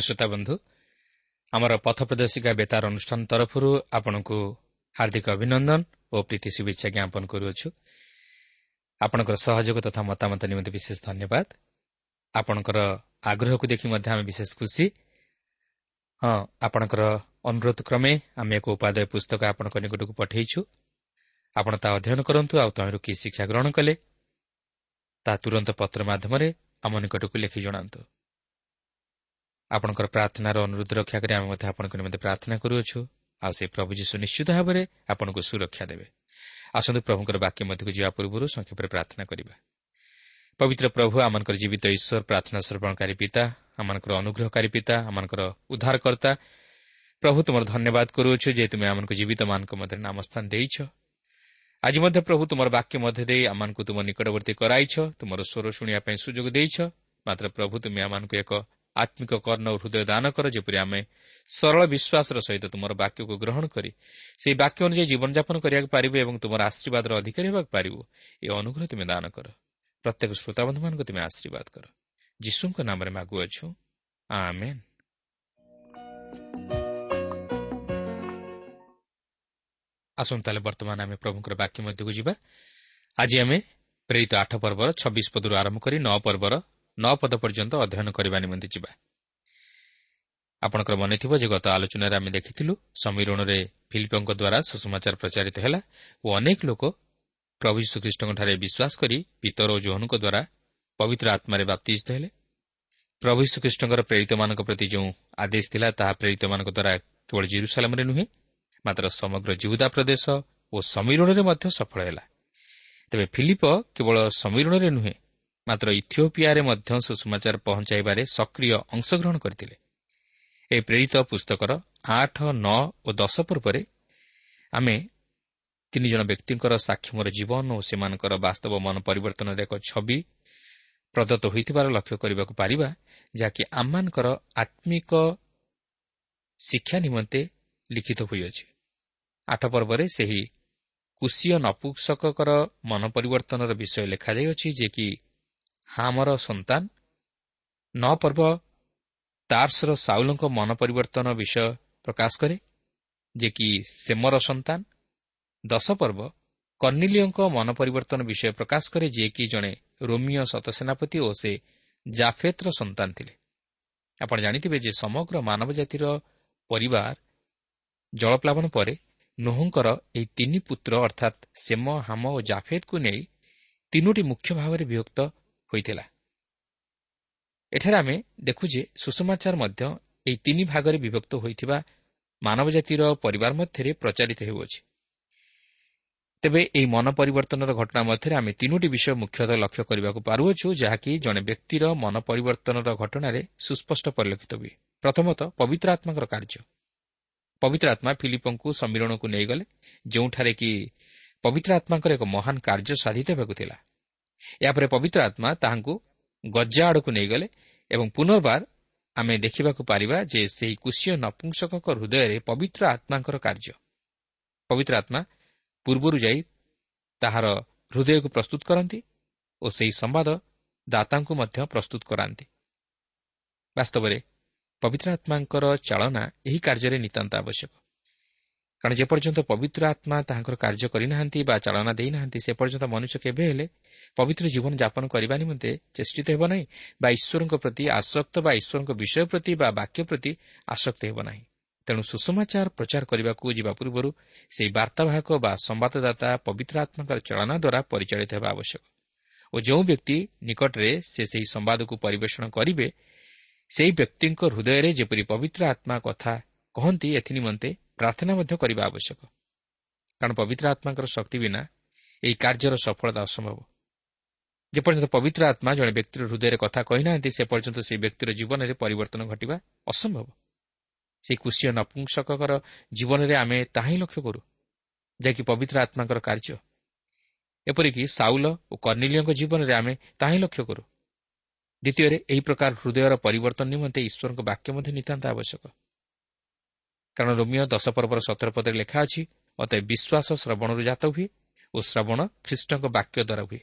ଶ୍ରୋତା ବନ୍ଧୁ ଆମର ପଥ ପ୍ରଦର୍ଶିକା ବେତାର ଅନୁଷ୍ଠାନ ତରଫରୁ ଆପଣଙ୍କୁ ହାର୍ଦ୍ଦିକ ଅଭିନନ୍ଦନ ଓ ପ୍ରୀତି ଶୁଭେଚ୍ଛା ଜ୍ଞାପନ କରୁଅଛୁ। ଆପଣଙ୍କର ସହଯୋଗ ତଥା ମତାମତ ନିମନ୍ତେ ବିଶେଷ ଧନ୍ୟବାଦ। ଆପଣଙ୍କର ଆଗ୍ରହକୁ ଦେଖି ମଧ୍ୟ ଆମେ ବିଶେଷ ଖୁସି। ହଁ ଆପଣଙ୍କର ଅନୁରୋଧ କ୍ରମେ ଆମେ ଏକ ଉପାଦେୟ ପୁସ୍ତକ ଆପଣଙ୍କ ନିକଟକୁ ପଠାଇଛୁ। ଆପଣ ତାହା ଅଧ୍ୟୟନ କରନ୍ତୁ ଆଉ ତହିଁରୁ କି ଶିକ୍ଷା ଗ୍ରହଣ କଲେ ତାହା ତୁରନ୍ତ ପତ୍ର ମାଧ୍ୟମରେ ଆମ ନିକଟକୁ ଲେଖି ଜଣାନ୍ତୁ। ଆପଣଙ୍କର ପ୍ରାର୍ଥନାର ଅନୁରୋଧ ରକ୍ଷା କରି ଆମେ ମଧ୍ୟ ଆପଣଙ୍କ ନିମନ୍ତେ ପ୍ରାର୍ଥନା କରୁଅଛୁ। ଆଉ ସେ ପ୍ରଭୁ ଯୀଶୁ ନିଶ୍ଚିତ ଭାବରେ ଆପଣଙ୍କୁ ସୁରକ୍ଷା ଦେବେ। ଆସନ୍ତୁ ପ୍ରଭୁଙ୍କର ବାକ୍ୟ ମଧ୍ୟକୁ ଯିବା ପୂର୍ବରୁ ସଂକ୍ଷେପରେ ପ୍ରାର୍ଥନା କରିବା। ପବିତ୍ର ପ୍ରଭୁ ଆମଙ୍କର ଜୀବିତ ଈଶ୍ୱର ପ୍ରାର୍ଥନା ଶ୍ରବଣକାରୀ ପିତା ଆମମାନଙ୍କର ଅନୁଗ୍ରହକାରୀ ପିତା ଆମମାନଙ୍କର ଉଦ୍ଧାରକର୍ତ୍ତା ପ୍ରଭୁ ତୁମର ଧନ୍ୟବାଦ କରୁଅଛୁ ଯେ ତୁମେ ଆମମାନଙ୍କୁ ଜୀବିତମାନଙ୍କ ମଧ୍ୟରେ ନାମସ୍ଥାନ ଦେଇଛ। ଆଜି ମଧ୍ୟ ପ୍ରଭୁ ତୁମର ବାକ୍ୟ ମଧ୍ୟ ଦେଇ ଆମମାନଙ୍କୁ ତୁମ ନିକଟବର୍ତ୍ତୀ କରାଇଛ ତୁମର ସ୍ୱର ଶୁଣିବା ପାଇଁ ସୁଯୋଗ ଦେଇଛ। ମାତ୍ର ପ୍ରଭୁ ତୁମେ ଆମମାନଙ୍କୁ ଏକ ଆତ୍ମିକ କର୍ଣ୍ଣ ଓ ହୃଦୟ ଦାନ କର ଯେପରି ଆମେ ସରଳ ବିଶ୍ୱାସର ସହିତ ତୁମର ବାକ୍ୟକୁ ଗ୍ରହଣ କରି ସେହି ବାକ୍ୟ ଅନୁଯାୟୀ ଜୀବନଯାପନ କରିବାକୁ ପାରିବୁ ଏବଂ ତୁମର ଆଶୀର୍ବାଦର ଅଧିକାରୀ ହେବାକୁ ପାରିବୁ ଏ ଅନୁଗ୍ରହ ତୁମେ ଦାନ କର। ପ୍ରତ୍ୟେକ ଶ୍ରୋତାବନ୍ଧୁମାନଙ୍କୁ ତୁମେ ଆଶୀର୍ବାଦ କର। ଯୀଶୁଙ୍କ ନାମରେ ମାଗୁଅଛୁ ଆମେନ୍। ଆସନ୍ତୁ ବର୍ତ୍ତମାନ ଆମେ ପ୍ରଭୁଙ୍କର ବାକ୍ୟ ମଧ୍ୟକୁ ଯିବା। ଆଜି ଆମେ ପ୍ରେରିତ ଆଠ ପର୍ବର ଛବିଶ ପଦରୁ ଆରମ୍ଭ କରି ନଅ ପର୍ବର ନଅ ପଦ ପର୍ଯ୍ୟନ୍ତ ଅଧ୍ୟୟନ କରିବା ନିମନ୍ତେ ଯିବା। ଆପଣଙ୍କର ମନେଥିବ ଯେ ଗତ ଆଲୋଚନାରେ ଆମେ ଦେଖିଥିଲୁ ସମୀରଣରେ ଫିଲିପଙ୍କ ଦ୍ୱାରା ସୁସମାଚାର ପ୍ରଚାରିତ ହେଲା ଓ ଅନେକ ଲୋକ ପ୍ରଭୁ ଯୀଶୁଖ୍ରୀଷ୍ଟଙ୍କଠାରେ ବିଶ୍ୱାସ କରି ପିତର ଓ ଜୋହନଙ୍କ ଦ୍ୱାରା ପବିତ୍ର ଆତ୍ମାରେ ବାପ୍ତିଜିତ ହେଲେ। ପ୍ରଭୁ ଯୀଶୁଖ୍ରୀଷ୍ଟଙ୍କର ପ୍ରେରିତମାନଙ୍କ ପ୍ରତି ଯେଉଁ ଆଦେଶ ଥିଲା ତାହା ପ୍ରେରିତମାନଙ୍କ ଦ୍ୱାରା କେବଳ ଜିରୁସାଲାମରେ ନୁହେଁ ମାତ୍ର ସମଗ୍ର ଜିହୁଦା ପ୍ରଦେଶ ଓ ସମୀରଣରେ ମଧ୍ୟ ସଫଳ ହେଲା। ତେବେ ଫିଲିପ କେବଳ ସମୀରଣରେ ନୁହେଁ ମାତ୍ର ଇଥିଓପିଆରେ ମଧ୍ୟ ସୁଷମାଚାର ପହଞ୍ଚାଇବାରେ ସକ୍ରିୟ ଅଂଶଗ୍ରହଣ କରିଥିଲେ। ଏ ପ୍ରେରିତ ପୁସ୍ତକର ଆଠ ନଅ ଓ ଦଶ ପର୍ବରେ ଆମେ ତିନି ଜଣ ବ୍ୟକ୍ତିଙ୍କର ସାକ୍ଷୀମର ଜୀବନ ଓ ସେମାନଙ୍କର ବାସ୍ତବ ମନ ପରିବର୍ତ୍ତନର ଏକ ଛବି ପ୍ରଦତ୍ତ ହୋଇଥିବାର ଲକ୍ଷ୍ୟ କରିବାକୁ ପାରିବା ଯାହାକି ଆମମାନଙ୍କର ଆତ୍ମିକ ଶିକ୍ଷା ନିମନ୍ତେ ଲିଖିତ ହୋଇଅଛି। ଆଠ ପର୍ବରେ ସେହି କୁଶୀୟ ନପୁଂସକଙ୍କର ମନ ପରିବର୍ତ୍ତନର ବିଷୟ ଲେଖାଯାଇଅଛି ଯେ କି ହାମର ସନ୍ତାନ। ନଅ ପର୍ବ ତାର୍ସର ସାଉଲଙ୍କ ମନ ପରିବର୍ତ୍ତନ ବିଷୟ ପ୍ରକାଶ କରେ ଯେ କି ସେମର ସନ୍ତାନ। ଦଶ ପର୍ବ କର୍ଣ୍ଣିଲିଓଙ୍କ ମନ ପରିବର୍ତ୍ତନ ବିଷୟ ପ୍ରକାଶ କରେ ଯିଏକି ଜଣେ ରୋମିଓ ସତସେନାପତି ଓ ସେ ଜାଫେତ୍ର ସନ୍ତାନ ଥିଲେ। ଆପଣ ଜାଣିଥିବେ ଯେ ସମଗ୍ର ମାନବ ଜାତିର ପରିବାର ଜଳପ୍ଲାବନ ପରେ ନୋହଙ୍କର ଏହି ତିନି ପୁତ୍ର ଅର୍ଥାତ୍ ସେମ ହାମ ଓ ଜାଫେଦକୁ ନେଇ ତିନୋଟି ମୁଖ୍ୟ ଭାବରେ ବିଭକ୍ତ ହୋଇଥିଲା। ଏଠାରେ ଆମେ ଦେଖୁ ଯେ ସୁଷମାଚାର ମଧ୍ୟ ଏହି ତିନି ଭାଗରେ ବିଭକ୍ତ ହୋଇଥିବା ମାନବ ଜାତିର ପରିବାର ମଧ୍ୟରେ ପ୍ରଚାରିତ ହେଉଅଛି। ତେବେ ଏହି ମନ ପରିବର୍ତ୍ତନର ଘଟଣା ମଧ୍ୟରେ ଆମେ ତିନୋଟି ବିଷୟ ମୁଖ୍ୟତଃ ଲକ୍ଷ୍ୟ କରିବାକୁ ପାରୁଅଛୁ ଯାହାକି ଜଣେ ବ୍ୟକ୍ତିର ମନ ପରିବର୍ତ୍ତନର ଘଟଣାରେ ସୁସ୍ପଷ୍ଟ ପରିଲକ୍ଷିତ ହୁଏ। ପ୍ରଥମତଃ ପବିତ୍ର ଆତ୍ମାଙ୍କର କାର୍ଯ୍ୟ। ପବିତ୍ର ଆତ୍ମା ଫିଲିପଙ୍କୁ ସମ୍ମିଳନକୁ ନେଇଗଲେ ଯେଉଁଠାରେ କି ପବିତ୍ର ଆତ୍ମାଙ୍କର ଏକ ମହାନ କାର୍ଯ୍ୟ ସାଧିତ ହେବାକୁ ଥିଲା। ଏହାପରେ ପବିତ୍ର ଆତ୍ମା ତାହାଙ୍କୁ ଗଜା ଆଡ଼କୁ ନେଇଗଲେ ଏବଂ ପୁନର୍ବାର ଆମେ ଦେଖିବାକୁ ପାରିବା ଯେ ସେହି କୁଶୀୟ ନପୁଂସକଙ୍କ ହୃଦୟରେ ପବିତ୍ର ଆତ୍ମାଙ୍କର କାର୍ଯ୍ୟ। ପବିତ୍ର ଆତ୍ମା ପୂର୍ବରୁ ଯାଇ ତାହାର ହୃଦୟକୁ ପ୍ରସ୍ତୁତ କରନ୍ତି ଓ ସେହି ସମ୍ବାଦ ଦାତାଙ୍କୁ ମଧ୍ୟ ପ୍ରସ୍ତୁତ କରାନ୍ତି। ବାସ୍ତବରେ ପବିତ୍ର ଆତ୍ମାଙ୍କର ଚାଳନା ଏହି କାର୍ଯ୍ୟରେ ନିତାନ୍ତ ଆବଶ୍ୟକ। କାରଣ ଯେପର୍ଯ୍ୟନ୍ତ ପବିତ୍ର ଆତ୍ମା ତାହାଙ୍କର କାର୍ଯ୍ୟ କରିନାହାନ୍ତି ବା ଚାଳନା ଦେଇନାହାନ୍ତି ସେ ପର୍ଯ୍ୟନ୍ତ ମନୁଷ୍ୟ କେବେ ହେଲେ ପବିତ୍ର ଜୀବନ ଯାପନ କରିବା ନିମନ୍ତେ ଚେଷ୍ଟିତ ହେବ ନାହିଁ ବା ଈଶ୍ୱରଙ୍କ ପ୍ରତି ଆସକ୍ତ ବା ଈଶ୍ୱରଙ୍କ ବିଷୟ ପ୍ରତି ବା ବାକ୍ୟ ପ୍ରତି ଆସକ୍ତ ହେବ ନାହିଁ। ତେଣୁ ସୁଷମାଚାର ପ୍ରଚାର କରିବାକୁ ଯିବା ପୂର୍ବରୁ ସେହି ବାର୍ତ୍ତାବାହକ ବା ସମ୍ବାଦଦାତା ପବିତ୍ର ଆତ୍ମାଙ୍କର ଚାଳନା ଦ୍ୱାରା ପରିଚାଳିତ ହେବା ଆବଶ୍ୟକ। ଓ ଯେଉଁ ବ୍ୟକ୍ତି ନିକଟରେ ସେ ସେହି ସମ୍ବାଦକୁ ପରିବେଷଣ କରିବେ ସେହି ବ୍ୟକ୍ତିଙ୍କ ହୃଦୟରେ ଯେପରି ପବିତ୍ର ଆତ୍ମା କଥା କହନ୍ତି ଏଥିନିମନ୍ତେ ପ୍ରାର୍ଥନା ମଧ୍ୟ କରିବା ଆବଶ୍ୟକ। କାରଣ ପବିତ୍ର ଆତ୍ମାଙ୍କର ଶକ୍ତି ବିନା ଏହି କାର୍ଯ୍ୟର ସଫଳତା ଅସମ୍ଭବ। ଯେପର୍ଯ୍ୟନ୍ତ ପବିତ୍ର ଆତ୍ମା ଜଣେ ବ୍ୟକ୍ତିର ହୃଦୟରେ କଥା କହିନାହାନ୍ତି ସେ ପର୍ଯ୍ୟନ୍ତ ସେହି ବ୍ୟକ୍ତିର ଜୀବନରେ ପରିବର୍ତ୍ତନ ଘଟିବା ଅସମ୍ଭବ। ସେହି କୁଶୀୟ ନପୁଂସକଙ୍କର ଜୀବନରେ ଆମେ ତାହା ହିଁ ଲକ୍ଷ୍ୟ କରୁ ଯାହାକି ପବିତ୍ର ଆତ୍ମାଙ୍କର କାର୍ଯ୍ୟ। ଏପରିକି ସାଉଲ ଓ କର୍ଣ୍ଣିଲିଓଙ୍କ ଜୀବନରେ ଆମେ ତାହା ହିଁ ଲକ୍ଷ୍ୟ କରୁ। ଦ୍ୱିତୀୟରେ ଏହି ପ୍ରକାର ହୃଦୟର ପରିବର୍ତ୍ତନ ନିମନ୍ତେ ଈଶ୍ୱରଙ୍କ ବାକ୍ୟ ମଧ୍ୟ ନିତାନ୍ତ ଆବଶ୍ୟକ। କାରଣ ରୋମିଓ ଦଶ ପର୍ବର ସତର ପଦରେ ଲେଖା ଅଛି ଅତଏ ବିଶ୍ୱାସ ଶ୍ରବଣରୁ ଜାତ ହୁଏ ଓ ଶ୍ରବଣ ଖ୍ରୀଷ୍ଟଙ୍କ ବାକ୍ୟ ଦ୍ୱାରା ହୁଏ।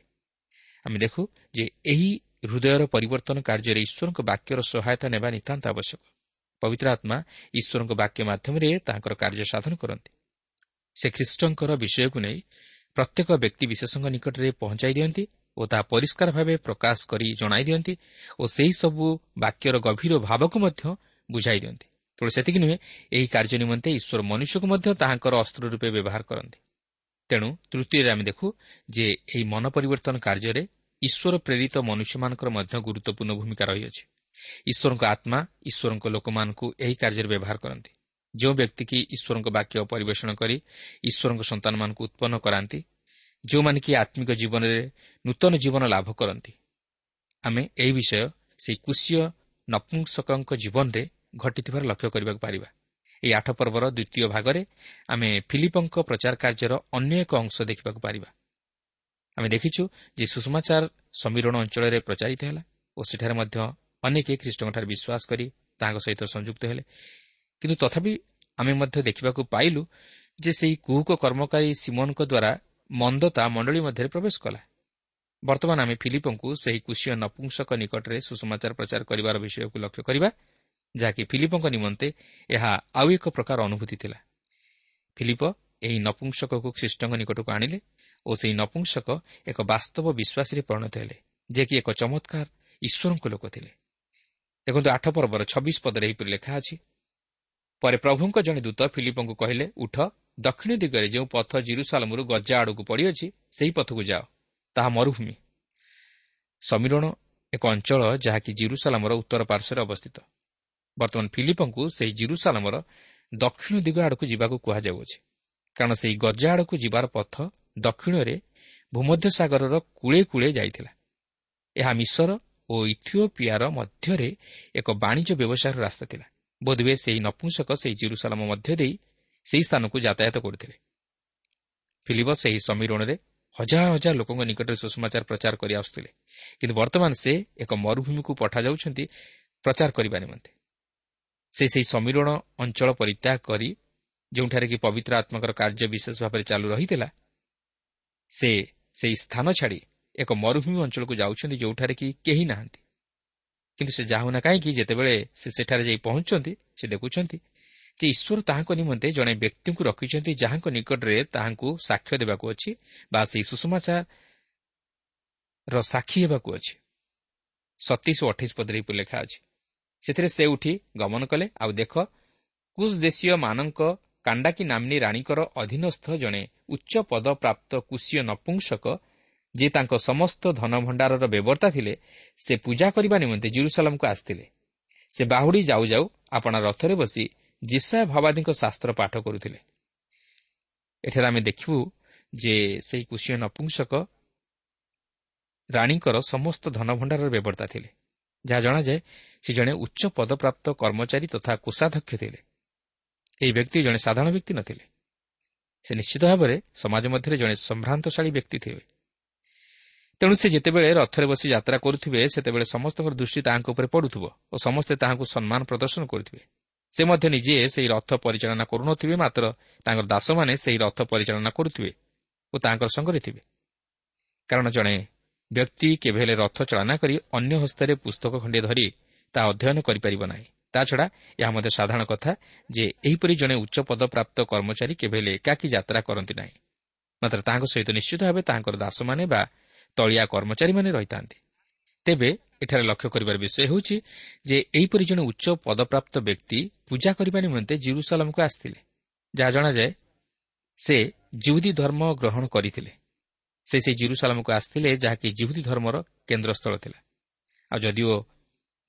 ଆମେ ଦେଖୁ ଯେ ଏହି ହୃଦୟର ପରିବର୍ତ୍ତନ କାର୍ଯ୍ୟରେ ଈଶ୍ୱରଙ୍କ ବାକ୍ୟର ସହାୟତା ନେବା ନିତାନ୍ତ ଆବଶ୍ୟକ। ପବିତ୍ର ଆତ୍ମା ଈଶ୍ୱରଙ୍କ ବାକ୍ୟ ମାଧ୍ୟମରେ ତାଙ୍କର କାର୍ଯ୍ୟ ସାଧନ କରନ୍ତି। ସେ ଖ୍ରୀଷ୍ଟଙ୍କର ବିଷୟକୁ ନେଇ ପ୍ରତ୍ୟେକ ବ୍ୟକ୍ତି ବିଶେଷଙ୍କ ନିକଟରେ ପହଞ୍ଚାଇ ଦିଅନ୍ତି ଓ ତାହା ପରିଷ୍କାର ଭାବେ ପ୍ରକାଶ କରି ଜଣାଇ ଦିଅନ୍ତି ଓ ସେହିସବୁ ବାକ୍ୟର ଗଭୀର ଭାବକୁ ମଧ୍ୟ ବୁଝାଇ ଦିଅନ୍ତି। କେବଳ ସେତିକି ନୁହେଁ ଏହି କାର୍ଯ୍ୟ ନିମନ୍ତେ ଈଶ୍ୱର ମନୁଷ୍ୟକୁ ମଧ୍ୟ ତାହାଙ୍କର ଅସ୍ତ୍ର ରୂପେ ବ୍ୟବହାର କରନ୍ତି। ତେଣୁ ତୃତୀୟରେ ଆମେ ଦେଖୁ ଯେ ଏହି ମନ ପରିବର୍ତ୍ତନ କାର୍ଯ୍ୟରେ ଈଶ୍ୱର ପ୍ରେରିତ ମନୁଷ୍ୟମାନଙ୍କର ମଧ୍ୟ ଗୁରୁତ୍ୱପୂର୍ଣ୍ଣ ଭୂମିକା ରହିଅଛି। ଈଶ୍ୱରଙ୍କ ଆତ୍ମା ଈଶ୍ୱରଙ୍କ ଲୋକମାନଙ୍କୁ ଏହି କାର୍ଯ୍ୟରେ ବ୍ୟବହାର କରନ୍ତି। ଯେଉଁ ବ୍ୟକ୍ତି କି ଈଶ୍ୱରଙ୍କ ବାକ୍ୟ ପରିବେଷଣ କରି ଈଶ୍ୱରଙ୍କ ସନ୍ତାନମାନଙ୍କୁ ଉତ୍ପନ୍ନ କରାନ୍ତି ଯେଉଁମାନେ କି ଆତ୍ମିକ ଜୀବନରେ ନୂତନ ଜୀବନ ଲାଭ କରନ୍ତି। ଆମେ ଏହି ବିଷୟ ସେହି କୁଶୀୟ ନପୁଂସକଙ୍କ ଜୀବନରେ ଘଟିଥିବାର ଲକ୍ଷ୍ୟ କରିବାକୁ ପାରିବା। ଏହି ଆଠ ପର୍ବର ଦ୍ୱିତୀୟ ଭାଗରେ ଆମେ ଫିଲିପଙ୍କ ପ୍ରଚାର କାର୍ଯ୍ୟର ଅନ୍ୟ ଏକ ଅଂଶ ଦେଖିବାକୁ ପାରିବା। ଆମେ ଦେଖିଛୁ ଯେ ସୁଷମାଚାର ସମୀରଣ ଅଞ୍ଚଳରେ ପ୍ରଚାରିତ ହେଲା ଓ ସେଠାରେ ମଧ୍ୟ ଅନେକ ଖ୍ରୀଷ୍ଟଙ୍କଠାରେ ବିଶ୍ୱାସ କରି ତାହାଙ୍କ ସହିତ ସଂଯୁକ୍ତ ହେଲେ। କିନ୍ତୁ ତଥାପି ଆମେ ମଧ୍ୟ ଦେଖିବାକୁ ପାଇଲୁ ଯେ ସେହି କୁହୁକ କର୍ମକାରୀ ସିମୋନଙ୍କ ଦ୍ୱାରା ମନ୍ଦତା ମଣ୍ଡଳୀ ମଧ୍ୟରେ ପ୍ରବେଶ କଲା। ବର୍ତ୍ତମାନ ଆମେ ଫିଲିପଙ୍କୁ ସେହି କୁଶୀୟ ନପୁଂସକ ନିକଟରେ ସୁଷମାଚାର ପ୍ରଚାର କରିବାର ବିଷୟକୁ ଲକ୍ଷ୍ୟ କରିବା ଯାହାକି ଫିଲିପଙ୍କ ନିମନ୍ତେ ଏହା ଆଉ ଏକ ପ୍ରକାର ଅନୁଭୂତି ଥିଲା। ଫିଲିପ ଏହି ନପୁଂସକକୁ ଖ୍ରୀଷ୍ଟଙ୍କ ନିକଟକୁ ଆଣିଲେ ଓ ସେହି ନପୁଂସକ ଏକ ବାସ୍ତବ ବିଶ୍ୱାସୀରେ ପରିଣତ ହେଲେ ଯିଏକି ଏକ ଚମତ୍କାର ଈଶ୍ୱରଙ୍କ ଲୋକ ଥିଲେ। ଦେଖନ୍ତୁ ଆଠ ପର୍ବର ଛବିଶ ପଦରେ ଏହିପରି ଲେଖା ଅଛି ପରେ ପ୍ରଭୁଙ୍କ ଜଣେ ଦୂତ ଫିଲିପଙ୍କୁ କହିଲେ ଉଠ ଦକ୍ଷିଣ ଦିଗରେ ଯେଉଁ ପଥ ଜିରୁସାଲମରୁ ଗଜା ଆଡ଼କୁ ପଡ଼ିଅଛି ସେହି ପଥକୁ ଯାଅ ତାହା ମରୁଭୂମି। ସମୀରଣ ଏକ ଅଞ୍ଚଳ ଯାହାକି ଜିରୁସାଲାମର ଉତ୍ତର ପାର୍ଶ୍ୱରେ ଅବସ୍ଥିତ। ବର୍ତ୍ତମାନ ଫିଲିପଙ୍କୁ ସେହି ଜିରୁସାଲାମର ଦକ୍ଷିଣ ଦିଗ ଆଡ଼କୁ ଯିବାକୁ କୁହାଯାଉଅଛି କାରଣ ସେହି ଗଜା ଆଡ଼କୁ ଯିବାର ପଥ ଦକ୍ଷିଣରେ ଭୂମଧ୍ୟସାଗରର କୂଳେ କୂଳେ ଯାଇଥିଲା। ଏହା ମିଶର ଓ ଇଥିଓପିଆର ମଧ୍ୟରେ ଏକ ବାଣିଜ୍ୟ ବ୍ୟବସାୟର ରାସ୍ତା ଥିଲା। ବୋଧହୁଏ ସେହି ନପୁଂସକ ସେହି ଜିରୁସାଲାମ ମଧ୍ୟ ଦେଇ ସେହି ସ୍ଥାନକୁ ଯାତାୟାତ କରୁଥିଲେ। ଫିଲିପ ସେହି ସମୀରଣରେ ହଜାର ହଜାର ଲୋକଙ୍କ ନିକଟରେ ସୁଷମାଚାର ପ୍ରଚାର କରି ଆସୁଥିଲେ। କିନ୍ତୁ ବର୍ତ୍ତମାନ ସେ ଏକ ମରୁଭୂମିକୁ ପଠାଯାଉଛନ୍ତି ପ୍ରଚାର କରିବା ନିମନ୍ତେ। ସେ ସେହି ସମୀରଣ ଅଞ୍ଚଳ ପରିତ୍ୟାଗ କରି ଯେଉଁଠାରେ କି ପବିତ୍ର ଆତ୍ମାଙ୍କର କାର୍ଯ୍ୟ ବିଶେଷ ଭାବରେ ଚାଲୁ ରହିଥିଲା ସେ ସେହି ସ୍ଥାନ ଛାଡ଼ି ଏକ ମରୁଭୂମି ଅଞ୍ଚଳକୁ ଯାଉଛନ୍ତି ଯେଉଁଠାରେ କି କେହି ନାହାନ୍ତି। କିନ୍ତୁ ସେ ଯାଉନା କାହିଁକି? ଯେତେବେଳେ ସେ ସେଠାରେ ଯାଇ ପହଞ୍ଚୁଛନ୍ତି ସେ ଦେଖୁଛନ୍ତି ଯେ ଈଶ୍ୱର ତାହାଙ୍କ ନିମନ୍ତେ ଜଣେ ବ୍ୟକ୍ତିଙ୍କୁ ରଖିଛନ୍ତି ଯାହାଙ୍କ ନିକଟରେ ତାହାଙ୍କୁ ସାକ୍ଷ୍ୟ ଦେବାକୁ ଅଛି ବା ସେହି ସୁଷମାଚାର ସାକ୍ଷୀ ହେବାକୁ ଅଛି। ସତେଇଶ ଅଠେଇଶ ପଦରେ ଲେଖା ଅଛି। ସେଥିରେ ସେ ଉଠି ଗମନ କଲେ। ଆଉ ଦେଖ କୁଶ ଦେଶୀୟମାନଙ୍କ କାଣ୍ଡାକି ନାମ୍ନୀ ରାଣୀଙ୍କର ଅଧୀନସ୍ଥ ଜଣେ ଉଚ୍ଚ ପଦପ୍ରାପ୍ତ କୁଶୀୟ ନପୁଂସକ ଯେ ତାଙ୍କ ସମସ୍ତ ଧନଭଣ୍ଡାରର ବ୍ୟବର୍ତ୍ତା ଥିଲେ ସେ ପୂଜା କରିବା ନିମନ୍ତେ ଜିରୁସାଲାମକୁ ଆସିଥିଲେ। ସେ ବାହୁଡ଼ି ଯାଉ ଯାଉ ଆପଣା ରଥରେ ବସି ଜିସା ଭାବାଦୀଙ୍କ ଶାସ୍ତ୍ର ପାଠ କରୁଥିଲେ। ଏଠାରେ ଆମେ ଦେଖିବୁ ଯେ ସେହି କୁଶୀୟ ନପୁଂସକ ରାଣୀଙ୍କର ସମସ୍ତ ଧନଭଣ୍ଡାରର ବ୍ୟବର୍ତ୍ତା ଥିଲେ। ଯାହା ଜଣାଯାଏ ସେ ଜଣେ ଉଚ୍ଚ ପଦପ୍ରାପ୍ତ କର୍ମଚାରୀ ତଥା କୋଷାଧ୍ୟକ୍ଷ ଥିଲେ। ଏହି ବ୍ୟକ୍ତି ଜଣେ ସାଧାରଣ ବ୍ୟକ୍ତି ନଥିଲେ। ସେ ନିଶ୍ଚିତ ଭାବରେ ସମାଜ ମଧ୍ୟରେ ଜଣେ ସମ୍ଭ୍ରାନ୍ତଶାଳୀ ବ୍ୟକ୍ତି ଥିବେ ତେଣୁ ସେ ଯେତେବେଳେ ରଥରେ ବସି ଯାତ୍ରା କରୁଥିବେ ସେତେବେଳେ ସମସ୍ତଙ୍କର ଦୃଷ୍ଟି ତାହାଙ୍କ ଉପରେ ପଡ଼ୁଥିବ ଓ ସମସ୍ତେ ତାହାଙ୍କୁ ସମ୍ମାନ ପ୍ରଦର୍ଶନ କରୁଥିବେ। ସେ ମଧ୍ୟ ନିଜେ ସେହି ରଥ ପରିଚାଳନା କରୁନଥିବେ ମାତ୍ର ତାଙ୍କର ଦାସମାନେ ସେହି ରଥ ପରିଚାଳନା କରୁଥିବେ ଓ ତାଙ୍କର ସଙ୍ଗରେ ଥିବେ। କାରଣ ଜଣେ ବ୍ୟକ୍ତି କେବେ ହେଲେ ରଥ ଚାଳନା କରି ଅନ୍ୟ ହସ୍ତରେ ପୁସ୍ତକ ଖଣ୍ଡିଏ ଧରି ତାହା ଅଧ୍ୟୟନ କରିପାରିବ ନାହିଁ। ତାଛଡ଼ା ଏହା ମଧ୍ୟ ସାଧାରଣ କଥା ଯେ ଏହିପରି ଜଣେ ଉଚ୍ଚ ପଦପ୍ରାପ୍ତ କର୍ମଚାରୀ କେବେ ହେଲେ ଏକାକୀ ଯାତ୍ରା କରନ୍ତି ନାହିଁ। ମାତ୍ର ତାହାଙ୍କ ସହିତ ନିଶ୍ଚିତ ଭାବେ ତାହାଙ୍କର ଦାସମାନେ ବା ତଳିଆ କର୍ମଚାରୀମାନେ ରହିଥାନ୍ତି। ତେବେ ଏଠାରେ ଲକ୍ଷ୍ୟ କରିବାର ବିଷୟ ହେଉଛି ଯେ ଏହିପରି ଜଣେ ଉଚ୍ଚ ପଦପ୍ରାପ୍ତ ବ୍ୟକ୍ତି ପୂଜା କରିବା ନିମନ୍ତେ ଜିରୁସାଲାମକୁ ଆସିଥିଲେ ଯାହା ଜଣାଯାଏ ସେ ଜିହୁଦୀ ଧର୍ମ ଗ୍ରହଣ କରିଥିଲେ। ସେ ସେହି ଜିରୁସାଲାମକୁ ଆସିଥିଲେ ଯାହାକି ଜିହୁଦୀ ଧର୍ମର କେନ୍ଦ୍ରସ୍ଥଳ ଥିଲା। ଆଉ ଯଦିଓ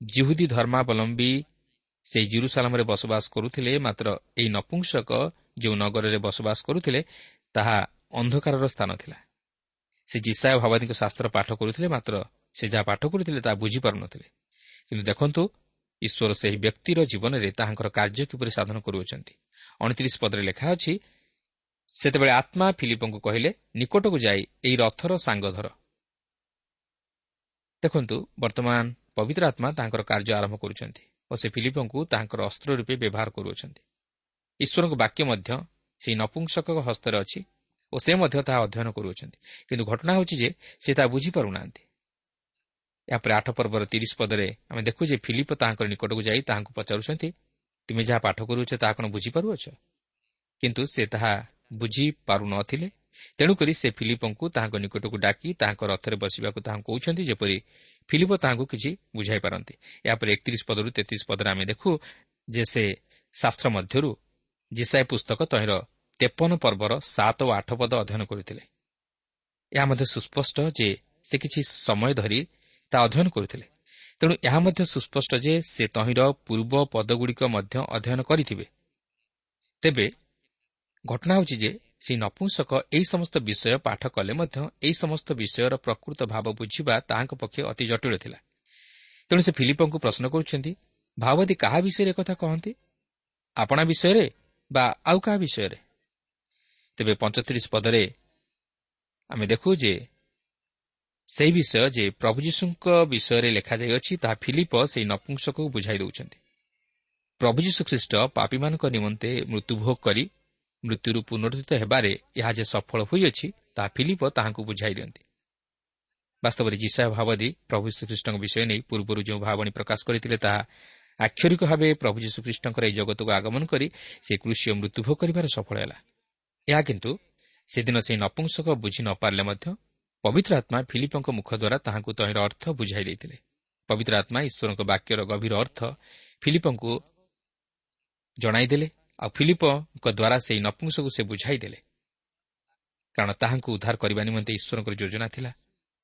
ଜିହୁଦୀ ଧର୍ମାବଲମ୍ବୀ ସେହି ଜିରୁସାଲାମରେ ବସବାସ କରୁଥିଲେ ମାତ୍ର ଏହି ନପୁଂସକ ଯେଉଁ ନଗରରେ ବସବାସ କରୁଥିଲେ ତାହା ଅନ୍ଧକାରର ସ୍ଥାନ ଥିଲା। ସେ ଜିସାୟ ଭାବାଦୀଙ୍କ ଶାସ୍ତ୍ର ପାଠ କରୁଥିଲେ ମାତ୍ର ସେ ଯାହା ପାଠ କରୁଥିଲେ ତାହା ବୁଝିପାରୁନଥିଲେ। କିନ୍ତୁ ଦେଖନ୍ତୁ ଈଶ୍ୱର ସେହି ବ୍ୟକ୍ତିର ଜୀବନରେ ତାହାଙ୍କର କାର୍ଯ୍ୟ କିପରି ସାଧନ କରୁଅଛନ୍ତି। ଅଣତିରିଶ ପଦରେ ଲେଖା ଅଛି ସେତେବେଳେ ଆତ୍ମା ଫିଲିପଙ୍କୁ କହିଲେ ନିକଟକୁ ଯାଇ ଏହି ରଥର ସାଙ୍ଗ ଧର। ଦେଖନ୍ତୁ ବର୍ତ୍ତମାନ ପବିତ୍ର ଆତ୍ମା ତାଙ୍କର କାର୍ଯ୍ୟ ଆରମ୍ଭ କରୁଛନ୍ତି ଓ ସେ ଫିଲିପଙ୍କୁ ତାହାଙ୍କର ଅସ୍ତ୍ର ରୂପେ ବ୍ୟବହାର କରୁଅଛନ୍ତି। ଈଶ୍ୱରଙ୍କ ବାକ୍ୟ ମଧ୍ୟ ସେହି ନପୁଂସକ ହସ୍ତରେ ଅଛି ଓ ସେ ମଧ୍ୟ ତାହା ଅଧ୍ୟୟନ କରୁଅଛନ୍ତି। କିନ୍ତୁ ଘଟଣା ହେଉଛି ଯେ ସେ ତାହା ବୁଝିପାରୁନାହାନ୍ତି। ଏହାପରେ ଆଠ ପର୍ବର ତିରିଶ ପଦରେ ଆମେ ଦେଖୁ ଯେ ଫିଲିପ ତାହାଙ୍କର ନିକଟକୁ ଯାଇ ତାହାଙ୍କୁ ପଚାରୁଛନ୍ତି ତୁମେ ଯାହା ପାଠ କରୁଅଛ ତାହା କ'ଣ ବୁଝିପାରୁଅଛ? କିନ୍ତୁ ସେ ତାହା ବୁଝିପାରୁନଥିଲେ। ତେଣୁକରି ସେ ଫିଲିପଙ୍କୁ ତାହାଙ୍କ ନିକଟକୁ ଡାକି ତାହାଙ୍କ ରଥରେ ବସିବାକୁ ତାହାଙ୍କୁ କହୁଛନ୍ତି ଯେପରି ଫିଲିପ ତାହାଙ୍କୁ କିଛି ବୁଝାଇ ପାରନ୍ତି ଏହାପରେ ଏକତିରିଶ ପଦରୁ ତେତିଶ ପଦରେ ଆମେ ଦେଖୁ ଯେ ସେ ଶାସ୍ତ୍ର ମଧ୍ୟରୁ ଜିସାଏ ପୁସ୍ତକ ତହିଁର ତେପନ ପର୍ବର ସାତ ଓ ଆଠ ପଦ ଅଧ୍ୟୟନ କରୁଥିଲେ। ଏହା ମଧ୍ୟ ସୁସ୍ପଷ୍ଟ ଯେ ସେ କିଛି ସମୟ ଧରି ତାହା ଅଧ୍ୟୟନ କରୁଥିଲେ। ତେଣୁ ଏହା ମଧ୍ୟ ସୁସ୍ପଷ୍ଟ ଯେ ସେ ତହିଁର ପୂର୍ବ ପଦଗୁଡ଼ିକ ମଧ୍ୟ ଅଧ୍ୟୟନ କରିଥିବେ। ତେବେ ଘଟଣା ହେଉଛି ଯେ ସେହି ନପୁଂସକ ଏହି ସମସ୍ତ ବିଷୟ ପାଠ କଲେ ମଧ୍ୟ ଏହି ସମସ୍ତ ବିଷୟର ପ୍ରକୃତ ଭାବ ବୁଝିବା ତାହାଙ୍କ ପକ୍ଷେ ଅତି ଜଟିଳ ଥିଲା। ତେଣୁ ସେ ଫିଲିପଙ୍କୁ ପ୍ରଶ୍ନ କରୁଛନ୍ତି ଭାବବାଦୀ କାହା ବିଷୟରେ କଥା କହନ୍ତି? ଆପଣା ବିଷୟରେ ବା ଆଉ କାହା ବିଷୟରେ? ତେବେ ପଞ୍ଚତିରିଶ ପଦରେ ଆମେ ଦେଖୁ ଯେ ସେହି ବିଷୟ ଯେ ପ୍ରଭୁ ଯୀଶୁଙ୍କ ବିଷୟରେ ଲେଖାଯାଇଅଛି ତାହା ଫିଲିପ ସେହି ନପୁଂସକକୁ ବୁଝାଇ ଦେଉଛନ୍ତି। ପ୍ରଭୁ ଯୀଶୁ ଖ୍ରୀଷ୍ଟ ପାପୀମାନଙ୍କ ନିମନ୍ତେ ମୃତ୍ୟୁଭୋଗ କରି ମୃତ୍ୟୁରୁ ପୁନରୁଦ୍ଧିତ ହେବାରେ ଏହା ଯେ ସଫଳ ହୋଇଅଛି ତାହା ଫିଲିପ ତାହାଙ୍କୁ ବୁଝାଇ ଦିଅନ୍ତି। ବାସ୍ତବରେ ଯିଶା ଭାବଦୀ ପ୍ରଭୁ ଶ୍ରୀଖ୍ରୀଷ୍ଟଙ୍କ ବିଷୟ ନେଇ ପୂର୍ବରୁ ଯେଉଁ ଭାବଣୀ ପ୍ରକାଶ କରିଥିଲେ ତାହା ଆକ୍ଷରିକ ଭାବେ ପ୍ରଭୁ ଯୀଶୁଖ୍ରୀଷ୍ଟଙ୍କର ଏହି ଜଗତକୁ ଆଗମନ କରି ସେ କୃଷି ଓ ମୃତ୍ୟୁଭୋଗ କରିବାରେ ସଫଳ ହେଲା। ଏହା କିନ୍ତୁ ସେଦିନ ସେହି ନପୁଂସକ ବୁଝି ନ ପାରିଲେ ମଧ୍ୟ ପବିତ୍ର ଆତ୍ମା ଫିଲିପଙ୍କ ମୁଖ ଦ୍ୱାରା ତାହାଙ୍କୁ ତହିଁର ଅର୍ଥ ବୁଝାଇ ଦେଇଥିଲେ। ପବିତ୍ର ଆତ୍ମା ଈଶ୍ୱରଙ୍କ ବାକ୍ୟର ଗଭୀର ଅର୍ଥ ଫିଲିପଙ୍କୁ ଜଣାଇଦେଲେ। ଆଉ ଫିଲିପଙ୍କ ଦ୍ୱାରା ସେହି ନପୁଂସକୁ ସେ ବୁଝାଇ ଦେଲେ କାରଣ ତାହାଙ୍କୁ ଉଦ୍ଧାର କରିବା ନିମନ୍ତେ ଈଶ୍ୱରଙ୍କର ଯୋଜନା ଥିଲା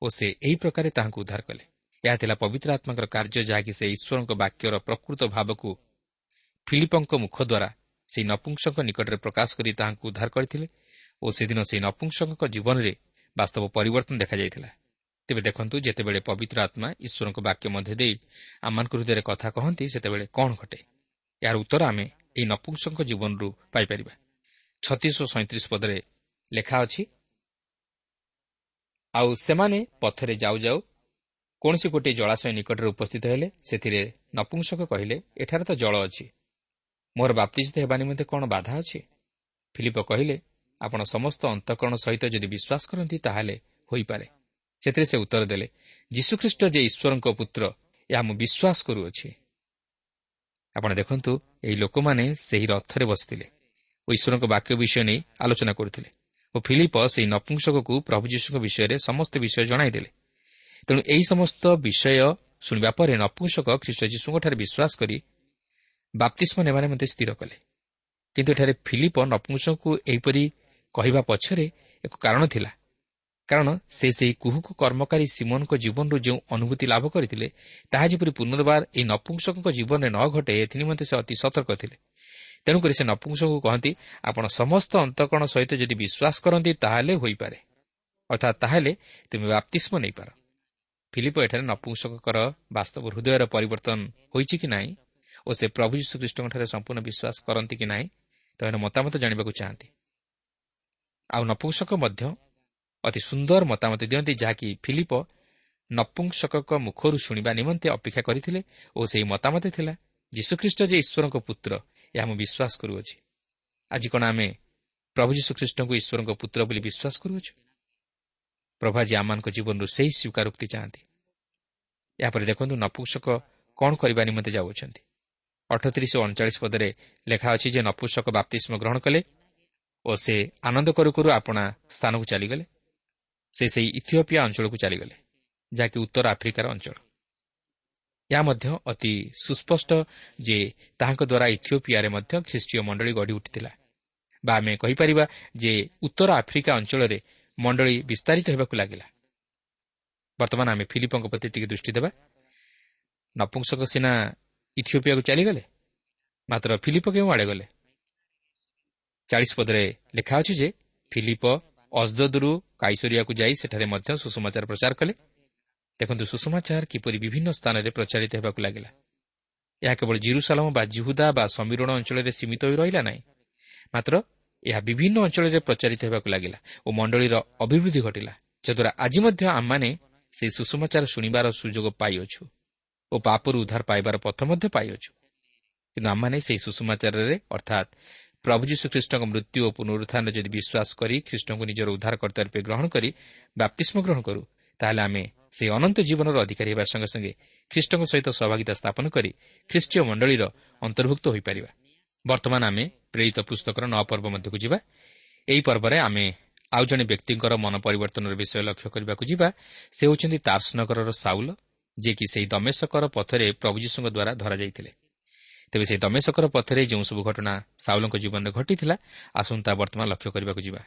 ଓ ସେ ଏହି ପ୍ରକାରେ ତାହାଙ୍କୁ ଉଦ୍ଧାର କଲେ। ଏହା ଥିଲା ପବିତ୍ର ଆତ୍ମାଙ୍କର କାର୍ଯ୍ୟ ଯାହାକି ସେ ଈଶ୍ୱରଙ୍କ ବାକ୍ୟର ପ୍ରକୃତ ଭାବକୁ ଫିଲିପଙ୍କ ମୁଖ ଦ୍ୱାରା ସେହି ନପୁଂସଙ୍କ ନିକଟରେ ପ୍ରକାଶ କରି ତାହାଙ୍କୁ ଉଦ୍ଧାର କରିଥିଲେ ଓ ସେଦିନ ସେହି ନପୁଂସଙ୍କ ଜୀବନରେ ବାସ୍ତବ ପରିବର୍ତ୍ତନ ଦେଖାଯାଇଥିଲା। ତେବେ ଦେଖନ୍ତୁ ଯେତେବେଳେ ପବିତ୍ର ଆତ୍ମା ଈଶ୍ୱରଙ୍କ ବାକ୍ୟ ମଧ୍ୟ ଦେଇ ଆମମାନଙ୍କ ହୃଦୟରେ କଥା କହନ୍ତି ସେତେବେଳେ କ'ଣ ଘଟେ? ଏହାର ଉତ୍ତର ଆମେ ଏହି ନପୁଂସଙ୍କ ଜୀବନରୁ ପାଇପାରିବା। ଛତିଶ ସଇଁତିରିଶ ପଦରେ ଲେଖା ଅଛି ଆଉ ସେମାନେ ପଥରେ ଯାଉ ଯାଉ କୌଣସି ଗୋଟିଏ ଜଳାଶୟ ନିକଟରେ ଉପସ୍ଥିତ ହେଲେ ସେଥିରେ ନପୁଂସକ କହିଲେ ଏଠାରେ ତ ଜଳ ଅଛି। ମୋର ବାପ୍ତିଜିତ ହେବା ନିମନ୍ତେ କ'ଣ ବାଧା ଅଛି? ଫିଲିପ କହିଲେ ଆପଣ ସମସ୍ତ ଅନ୍ତଃକରଣ ସହିତ ଯଦି ବିଶ୍ୱାସ କରନ୍ତି ତାହେଲେ ହୋଇପାରେ। ସେଥିରେ ସେ ଉତ୍ତର ଦେଲେ ଯୀଶୁଖ୍ରୀଷ୍ଟ ଯେ ଈଶ୍ୱରଙ୍କ ପୁତ୍ର ଏହା ମୁଁ ବିଶ୍ୱାସ କରୁଅଛି। ଆପଣ ଦେଖନ୍ତୁ ଏହି ଲୋକମାନେ ସେହି ରଥରେ ବସିଥିଲେ। ଓ ଈଶ୍ୱରଙ୍କ ବାକ୍ୟ ବିଷୟ ନେଇ ଆଲୋଚନା କରୁଥିଲେ ଓ ଫିଲିପ ସେହି ନପୁଂସକକୁ ପ୍ରଭୁ ଯୀଶୁଙ୍କ ବିଷୟରେ ସମସ୍ତ ବିଷୟ ଜଣାଇଦେଲେ। ତେଣୁ ଏହି ସମସ୍ତ ବିଷୟ ଶୁଣିବା ପରେ ନପୁଂସକ ଖ୍ରୀଷ୍ଟ ଯୀଶୁଙ୍କଠାରେ ବିଶ୍ୱାସ କରି ବାପ୍ତିଷ୍ମ ନେବା ନିମନ୍ତେ ସ୍ଥିର କଲେ। କିନ୍ତୁ ଏଠାରେ ଫିଲିପ ନପୁଂସକଙ୍କୁ ଏହିପରି କହିବା ପଛରେ ଏକ କାରଣ ଥିଲା। କାରଣ ସେ ସେହି କୁହୁକୁ କର୍ମକାରୀ ସିମନଙ୍କ ଜୀବନରୁ ଯେଉଁ ଅନୁଭୂତି ଲାଭ କରିଥିଲେ ତାହା ଯେପରି ପୁନର୍ବାର ଏହି ନପୁଂସକଙ୍କ ଜୀବନରେ ନ ଘଟେ ଏଥି ନିମନ୍ତେ ସେ ଅତି ସତର୍କ ଥିଲେ। ତେଣୁକରି ସେ ନପୁଂସକଙ୍କୁ କହନ୍ତି ଆପଣ ସମସ୍ତ ଅନ୍ତଃକରଣ ସହିତ ଯଦି ବିଶ୍ୱାସ କରନ୍ତି ତାହେଲେ ହୋଇପାରେ। ଅର୍ଥାତ୍ ତାହେଲେ ତୁମେ ବାପ୍ତିଷ୍ମ ନେଇପାର। ଫିଲିପ ଏଠାରେ ନପୁଂସକଙ୍କର ବାସ୍ତବ ହୃଦୟର ପରିବର୍ତ୍ତନ ହୋଇଛି କି ନାହିଁ ଓ ସେ ପ୍ରଭୁ ଯୀଶୁଖ୍ରୀଷ୍ଟଙ୍କଠାରେ ସମ୍ପୂର୍ଣ୍ଣ ବିଶ୍ୱାସ କରନ୍ତି କି ନାହିଁ ତାହାର ମତାମତ ଜାଣିବାକୁ ଚାହାନ୍ତି। ଆଉ ନପୁଂସକ ମଧ୍ୟ ଅତି ସୁନ୍ଦର ମତାମତ ଦିଅନ୍ତି ଯାହାକି ଫିଲିପ ନପୁଂସକଙ୍କ ମୁଖରୁ ଶୁଣିବା ନିମନ୍ତେ ଅପେକ୍ଷା କରିଥିଲେ ଓ ସେହି ମତାମତ ଥିଲା ଯୀଶୁଖ୍ରୀଷ୍ଟ ଯେ ଈଶ୍ୱରଙ୍କ ପୁତ୍ର ଏହା ମୁଁ ବିଶ୍ୱାସ କରୁଅଛି। ଆଜି କ'ଣ ଆମେ ପ୍ରଭୁ ଯୀଶୁଖ୍ରୀଷ୍ଟଙ୍କୁ ଈଶ୍ୱରଙ୍କ ପୁତ୍ର ବୋଲି ବିଶ୍ୱାସ କରୁଅଛୁ? ପ୍ରଭୁ ଆଜି ଆମମାନଙ୍କ ଜୀବନରୁ ସେହି ସ୍ୱୀକାରୋକ୍ତି ଚାହାନ୍ତି। ଏହାପରେ ଦେଖନ୍ତୁ ନପୁଂସକ କ'ଣ କରିବା ନିମନ୍ତେ ଯାଉଅଛନ୍ତି। ଅଠତିରିଶ ଓ ଅଣଚାଳିଶ ପଦରେ ଲେଖା ଅଛି ଯେ ନପୁଂସକ ବାପ୍ତିଷ୍ମ ଗ୍ରହଣ କଲେ ଓ ସେ ଆନନ୍ଦ କରୁ କରୁ ଆପଣା ସ୍ଥାନକୁ ଚାଲିଗଲେ। ସେ ସେହି ଇଥିଓପିଆ ଅଞ୍ଚଳକୁ ଚାଲିଗଲେ ଯାହାକି ଉତ୍ତର ଆଫ୍ରିକାର ଅଞ୍ଚଳ। ଏହା ମଧ୍ୟ ଅତି ସୁସ୍ପଷ୍ଟ ଯେ ତାହାଙ୍କ ଦ୍ୱାରା ଇଥିଓପିଆରେ ମଧ୍ୟ ଖ୍ରୀଷ୍ଟୀୟ ମଣ୍ଡଳୀ ଗଢ଼ି ଉଠିଥିଲା। ବା ଆମେ କହିପାରିବା ଯେ ଉତ୍ତର ଆଫ୍ରିକା ଅଞ୍ଚଳରେ ମଣ୍ଡଳୀ ବିସ୍ତାରିତ ହେବାକୁ ଲାଗିଲା। ବର୍ତ୍ତମାନ ଆମେ ଫିଲିପଙ୍କ ପ୍ରତି ଟିକେ ଦୃଷ୍ଟି ଦେବା। ନପୁଂସକ ସିନା ଇଥିଓପିଆକୁ ଚାଲିଗଲେ? ମାତ୍ର ଫିଲିପ କେଉଁ ଆଡ଼େ ଗଲେ? ଚାଳିଶ ପଦରେ ଲେଖା ଅଛି ଯେ ଫିଲିପ ଅଜଦରୁ କାଇସରିଆକୁ ଯାଇ ସେଠାରେ ମଧ୍ୟ ସୁଷମାଚାର ପ୍ରଚାର କଲେ। ଦେଖନ୍ତୁ ସୁଷମାଚାର କିପରି ବିଭିନ୍ନ ସ୍ଥାନରେ ପ୍ରଚାରିତ ହେବାକୁ ଲାଗିଲା। ଏହା କେବଳ ଜିରୁସାଲମ ବା ଜିହୁଦା ବା ସମୀରଣ ଅଞ୍ଚଳରେ ସୀମିତ ହୋଇ ରହିଲା ନାହିଁ। ମାତ୍ର ଏହା ବିଭିନ୍ନ ଅଞ୍ଚଳରେ ପ୍ରଚାରିତ ହେବାକୁ ଲାଗିଲା ଓ ମଣ୍ଡଳୀର ଅଭିବୃଦ୍ଧି ଘଟିଲା ଯଦ୍ୱାରା ଆଜି ମଧ୍ୟ ଆମମାନେ ସେହି ସୁଷମାଚାର ଶୁଣିବାର ସୁଯୋଗ ପାଇଅଛୁ ଓ ପାପରୁ ଉଦ୍ଧାର ପାଇବାର ପଥ ମଧ୍ୟ ପାଇଅଛୁ। କିନ୍ତୁ ଆମମାନେ ସେହି ସୁଷମାଚାରରେ ଅର୍ଥାତ୍ ପ୍ରଭୁ ଯୀଶୁ ଖ୍ରୀଷ୍ଟଙ୍କ ମୃତ୍ୟୁ ଓ ପୁନରୁତ୍ଥାନରେ ଯଦି ବିଶ୍ୱାସ କରି ଖ୍ରୀଷ୍ଟଙ୍କୁ ନିଜର ଉଦ୍ଧାରକର୍ତ୍ତା ରୂପେ ଗ୍ରହଣ କରି ବାପ୍ତିଷ୍ମ ଗ୍ରହଣ କରୁ ତାହେଲେ ଆମେ ସେହି ଅନନ୍ତ ଜୀବନର ଅଧିକାରୀ ହେବା ସଙ୍ଗେ ସଙ୍ଗେ ଖ୍ରୀଷ୍ଟଙ୍କ ସହିତ ସହଭାଗିତା ସ୍ଥାପନ କରି ଖ୍ରୀଷ୍ଟୀୟ ମଣ୍ଡଳୀର ଅନ୍ତର୍ଭୁକ୍ତ ହୋଇପାରିବା। ବର୍ତ୍ତମାନ ଆମେ ପ୍ରେରିତ ପୁସ୍ତକର ନଅ ପର୍ବ ମଧ୍ୟକୁ ଯିବା। ଏହି ପର୍ବରେ ଆମେ ଆଉ ଜଣେ ବ୍ୟକ୍ତିଙ୍କର ମନ ପରିବର୍ତ୍ତନର ବିଷୟ ଲକ୍ଷ୍ୟ କରିବାକୁ ଯିବା। ସେ ହେଉଛନ୍ତି ତାର୍ସନଗରର ସାଉଲ ଯିଏକି ସେହି ଦମେଶକର ପଥରେ ପ୍ରଭୁ ଯୀଶୁଙ୍କ ଦ୍ୱାରା ଧରାଯାଇଥିଲେ। ତେବେ ସେହି ଦମେଶକର ପଥରେ ଯେଉଁସବୁ ଘଟଣା ସାଉଲଙ୍କ ଜୀବନରେ ଘଟିଥିଲା ଆସନ୍ତୁ ତାହା ବର୍ତ୍ତମାନ ଲକ୍ଷ୍ୟ କରିବାକୁ ଯିବା।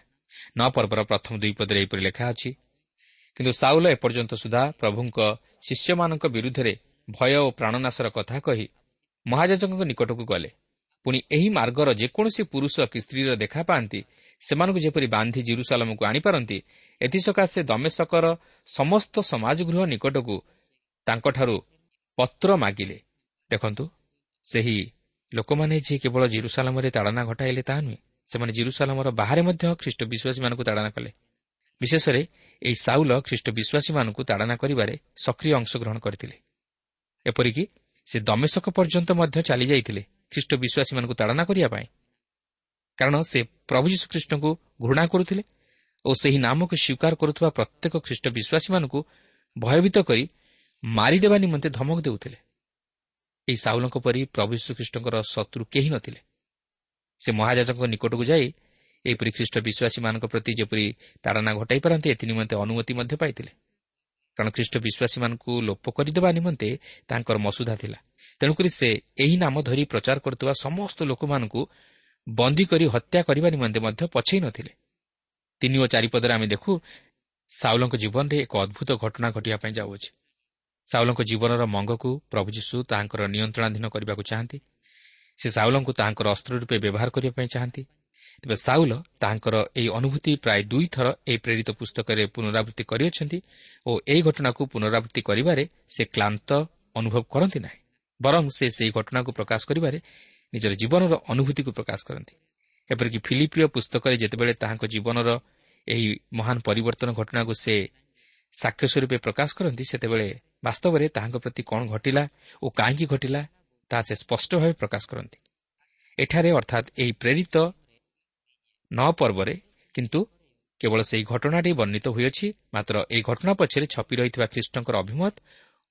ନଅ ପର୍ବର ପ୍ରଥମ ଦୁଇ ପଦରେ ଏହିପରି ଲେଖା ଅଛି କିନ୍ତୁ ସାଉଲ ଏପର୍ଯ୍ୟନ୍ତ ସୁଦ୍ଧା ପ୍ରଭୁଙ୍କ ଶିଷ୍ୟମାନଙ୍କ ବିରୁଦ୍ଧରେ ଭୟ ଓ ପ୍ରାଣନାଶର କଥା କହି ମହାଜାଜଙ୍କ ନିକଟକୁ ଗଲେ। ପୁଣି ଏହି ମାର୍ଗର ଯେକୌଣସି ପୁରୁଷ କି ସ୍ତ୍ରୀର ଦେଖା ପାଆନ୍ତି ସେମାନଙ୍କୁ ଯେପରି ବାନ୍ଧି ଜିରୁସାଲମକୁ ଆଣିପାରନ୍ତି ଏଥିସକାଶେ ଦମେଶକର ସମସ୍ତ ସମାଜଗୃହ ନିକଟକୁ ତାଙ୍କଠାରୁ ପତ୍ର ମାଗିଲେ। ଦେଖନ୍ତୁ ସେହି ଲୋକମାନେ ଯିଏ କେବଳ ଜିରୁସାଲାମରେ ତାଡ଼ନା ଘଟାଇଲେ ତାହା ନୁହେଁ ସେମାନେ ଜିରୁସାଲାମର ବାହାରେ ମଧ୍ୟ ଖ୍ରୀଷ୍ଟ ବିଶ୍ୱାସୀମାନଙ୍କୁ ତାଡ଼ନା କଲେ। ବିଶେଷରେ ଏହି ସାଉଲ ଖ୍ରୀଷ୍ଟ ବିଶ୍ୱାସୀମାନଙ୍କୁ ତାଡ଼ନା କରିବାରେ ସକ୍ରିୟ ଅଂଶଗ୍ରହଣ କରିଥିଲେ। ଏପରିକି ସେ ଦମେଶକ ପର୍ଯ୍ୟନ୍ତ ମଧ୍ୟ ଚାଲିଯାଇଥିଲେ ଖ୍ରୀଷ୍ଟ ବିଶ୍ୱାସୀମାନଙ୍କୁ ତାଡ଼ନା କରିବା ପାଇଁ। କାରଣ ସେ ପ୍ରଭୁ ଯୀଶୁ ଖ୍ରୀଷ୍ଟଙ୍କୁ ଘୃଣା କରୁଥିଲେ ଓ ସେହି ନାମକୁ ସ୍ୱୀକାର କରୁଥିବା ପ୍ରତ୍ୟେକ ଖ୍ରୀଷ୍ଟ ବିଶ୍ୱାସୀମାନଙ୍କୁ ଭୟଭୀତ କରି ମାରିଦେବା ନିମନ୍ତେ ଧମକ ଦେଉଥିଲେ। ଏହି ସାଉଲଙ୍କ ପରି ପ୍ରଭୁ ଯୀଶୁଖ୍ରୀଷ୍ଟଙ୍କର ଶତ୍ରୁ କେହି ନଥିଲେ। ସେ ମହାଜାଜଙ୍କ ନିକଟକୁ ଯାଇ ଏହିପରି ଖ୍ରୀଷ୍ଟ ବିଶ୍ୱାସୀମାନଙ୍କ ପ୍ରତି ଯେପରି ତାଡ଼ନା ଘଟାଇ ପାରନ୍ତି ଏଥି ନିମନ୍ତେ ଅନୁମତି ମଧ୍ୟ ପାଇଥିଲେ। କାରଣ ଖ୍ରୀଷ୍ଟ ବିଶ୍ୱାସୀମାନଙ୍କୁ ଲୋପ କରିଦେବା ନିମନ୍ତେ ତାଙ୍କର ମସୁଧା ଥିଲା। ତେଣୁକରି ସେ ଏହି ନାମ ଧରି ପ୍ରଚାର କରୁଥିବା ସମସ୍ତ ଲୋକମାନଙ୍କୁ ବନ୍ଦୀ କରି ହତ୍ୟା କରିବା ନିମନ୍ତେ ମଧ୍ୟ ପଛେଇ ନଥିଲେ। ତିନି ଓ ଚାରିପଦରେ ଆମେ ଦେଖୁ ସାଉଲଙ୍କ ଜୀବନରେ ଏକ ଅଦ୍ଭୁତ ଘଟଣା ଘଟିବା ପାଇଁ ଯାଉଅଛି। ସାଉଲଙ୍କ ଜୀବନର ମଙ୍ଗକୁ ପ୍ରଭୁ ଯୀଶୁ ତାହାଙ୍କର ନିୟନ୍ତ୍ରଣାଧୀନ କରିବାକୁ ଚାହାନ୍ତି। ସେ ସାଉଲଙ୍କୁ ତାହାଙ୍କର ଅସ୍ତ୍ର ରୂପେ ବ୍ୟବହାର କରିବା ପାଇଁ ଚାହାନ୍ତି। ତେବେ ସାଉଲ ତାହାଙ୍କର ଏହି ଅନୁଭୂତି ପ୍ରାୟ ଦୁଇଥର ଏହି ପ୍ରେରିତ ପୁସ୍ତକରେ ପୁନରାବୃତ୍ତି କରିଅଛନ୍ତି ଓ ଏହି ଘଟଣାକୁ ପୁନରାବୃତ୍ତି କରିବାରେ ସେ କ୍ଲାନ୍ତ ଅନୁଭବ କରନ୍ତି ନାହିଁ ବରଂ ସେ ସେହି ଘଟଣାକୁ ପ୍ରକାଶ କରିବାରେ ନିଜର ଜୀବନର ଅନୁଭୂତିକୁ ପ୍ରକାଶ କରନ୍ତି। ଏପରିକି ଫିଲିପିଓ ପୁସ୍ତକରେ ଯେତେବେଳେ ତାହାଙ୍କ ଜୀବନର ଏହି ମହାନ ପରିବର୍ତ୍ତନ ଘଟଣାକୁ ସେ ସାକ୍ଷ୍ୟ ସ୍ୱରୂପେ ପ୍ରକାଶ କରନ୍ତି ସେତେବେଳେ ବାସ୍ତବରେ ତାହାଙ୍କ ପ୍ରତି କ'ଣ ଘଟିଲା ଓ କାହିଁକି ଘଟିଲା ତାହା ସେ ସ୍ପଷ୍ଟ ଭାବେ ପ୍ରକାଶ କରନ୍ତି। ଏଠାରେ ଅର୍ଥାତ୍ ଏହି ପ୍ରେରିତ ନଅ ପର୍ବରେ କିନ୍ତୁ କେବଳ ସେହି ଘଟଣାଟି ବର୍ଣ୍ଣିତ ହୋଇଅଛି ମାତ୍ର ଏହି ଘଟଣା ପଛରେ ଛପି ରହିଥିବା ଖ୍ରୀଷ୍ଟଙ୍କର ଅଭିମତ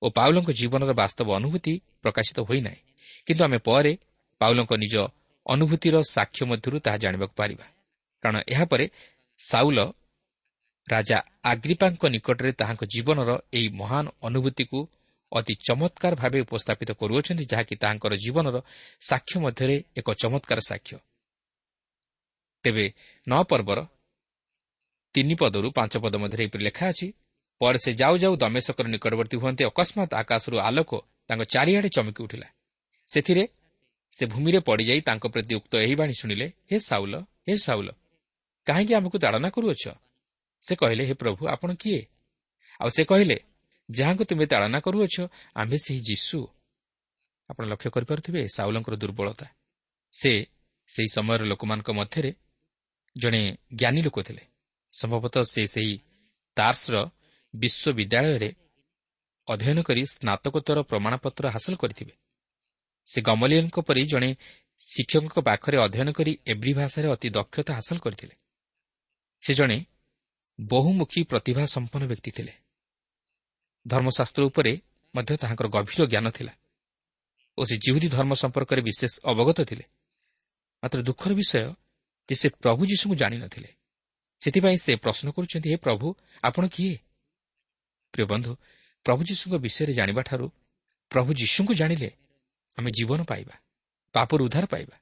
ଓ ପାଉଲଙ୍କ ଜୀବନର ବାସ୍ତବ ଅନୁଭୂତି ପ୍ରକାଶିତ ହୋଇନାହିଁ। କିନ୍ତୁ ଆମେ ପରେ ପାଉଲଙ୍କ ନିଜ ଅନୁଭୂତିର ସାକ୍ଷ୍ୟ ମଧ୍ୟରୁ ତାହା ଜାଣିବାକୁ ପାରିବା। କାରଣ ଏହାପରେ ସାଉଲ ରାଜା ଆଗ୍ରିପାଙ୍କ ନିକଟରେ ତାହାଙ୍କ ଜୀବନର ଏହି ମହାନ ଅନୁଭୂତିକୁ ଅତି ଚମତ୍କାର ଭାବେ ଉପସ୍ଥାପିତ କରୁଅଛନ୍ତି ଯାହାକି ତାହାଙ୍କର ଜୀବନର ସାକ୍ଷ୍ୟ ମଧ୍ୟରେ ଏକ ଚମତ୍କାର ସାକ୍ଷ୍ୟ। ତେବେ ନଅ ପର୍ବର ତିନି ପଦରୁ ପାଞ୍ଚ ପଦ ମଧ୍ୟରେ ଏପରି ଲେଖା ଅଛି ପରେ ସେ ଯାଉ ଯାଉ ଦମେଶକର ନିକଟବର୍ତ୍ତୀ ହୁଅନ୍ତି ଅକସ୍ମାତ୍ ଆକାଶରୁ ଆଲୋକ ତାଙ୍କ ଚାରିଆଡ଼େ ଚମକି ଉଠିଲା। ସେଥିରେ ସେ ଭୂମିରେ ପଡ଼ିଯାଇ ତାଙ୍କ ପ୍ରତି ଉକ୍ତ ଏହି ବାଣୀ ଶୁଣିଲେ ହେ ସାଉଲ ହେ ସାଉଲ କାହିଁକି ଆମକୁ ତାଡ଼ନା କରୁଅଛ? ସେ କହିଲେ ହେ ପ୍ରଭୁ ଆପଣ କିଏ? ଆଉ ସେ କହିଲେ ଯାହାଙ୍କୁ ତୁମେ ତାଡ଼ନା କରୁଅଛ ଆମ୍ଭେ ସେହି ଯୀଶୁ। ଆପଣ ଲକ୍ଷ୍ୟ କରିପାରୁଥିବେ ସାଉଲଙ୍କର ଦୁର୍ବଳତା। ସେ ସେହି ସମୟର ଲୋକମାନଙ୍କ ମଧ୍ୟରେ ଜଣେ ଜ୍ଞାନୀ ଲୋକ ଥିଲେ। ସମ୍ଭବତଃ ସେ ସେହି ତାର୍ସର ବିଶ୍ୱବିଦ୍ୟାଳୟରେ ଅଧ୍ୟୟନ କରି ସ୍ନାତକୋତ୍ତର ପ୍ରମାଣପତ୍ର ହାସଲ କରିଥିବେ। ସେ ଗମଲିୟନଙ୍କ ପରି ଜଣେ ଶିକ୍ଷକଙ୍କ ପାଖରେ ଅଧ୍ୟୟନ କରି ଏବ୍ରି ଭାଷାରେ ଅତି ଦକ୍ଷତା ହାସଲ କରିଥିଲେ। ସେ ଜଣେ ବହୁମୁଖୀ ପ୍ରତିଭା ସମ୍ପନ୍ନ ବ୍ୟକ୍ତି ଥିଲେ। ଧର୍ମଶାସ୍ତ୍ର ଉପରେ ମଧ୍ୟ ତାହାଙ୍କର ଗଭୀର ଜ୍ଞାନ ଥିଲା ଓ ସେ ଜିହୁଦୀ ଧର୍ମ ସମ୍ପର୍କରେ ବିଶେଷ ଅବଗତ ଥିଲେ। ମାତ୍ର ଦୁଃଖର ବିଷୟ ଯେ ସେ ପ୍ରଭୁ ଯୀଶୁଙ୍କୁ ଜାଣିନଥିଲେ ସେଥିପାଇଁ ସେ ପ୍ରଶ୍ନ କରୁଛନ୍ତି ହେ ପ୍ରଭୁ ଆପଣ କିଏ? ପ୍ରିୟ ବନ୍ଧୁ ପ୍ରଭୁ ଯୀଶୁଙ୍କ ବିଷୟରେ ଜାଣିବାଠାରୁ ପ୍ରଭୁ ଯୀଶୁଙ୍କୁ ଜାଣିଲେ ଆମେ ଜୀବନ ପାଇବା ପାପରୁ ଉଦ୍ଧାର ପାଇବା।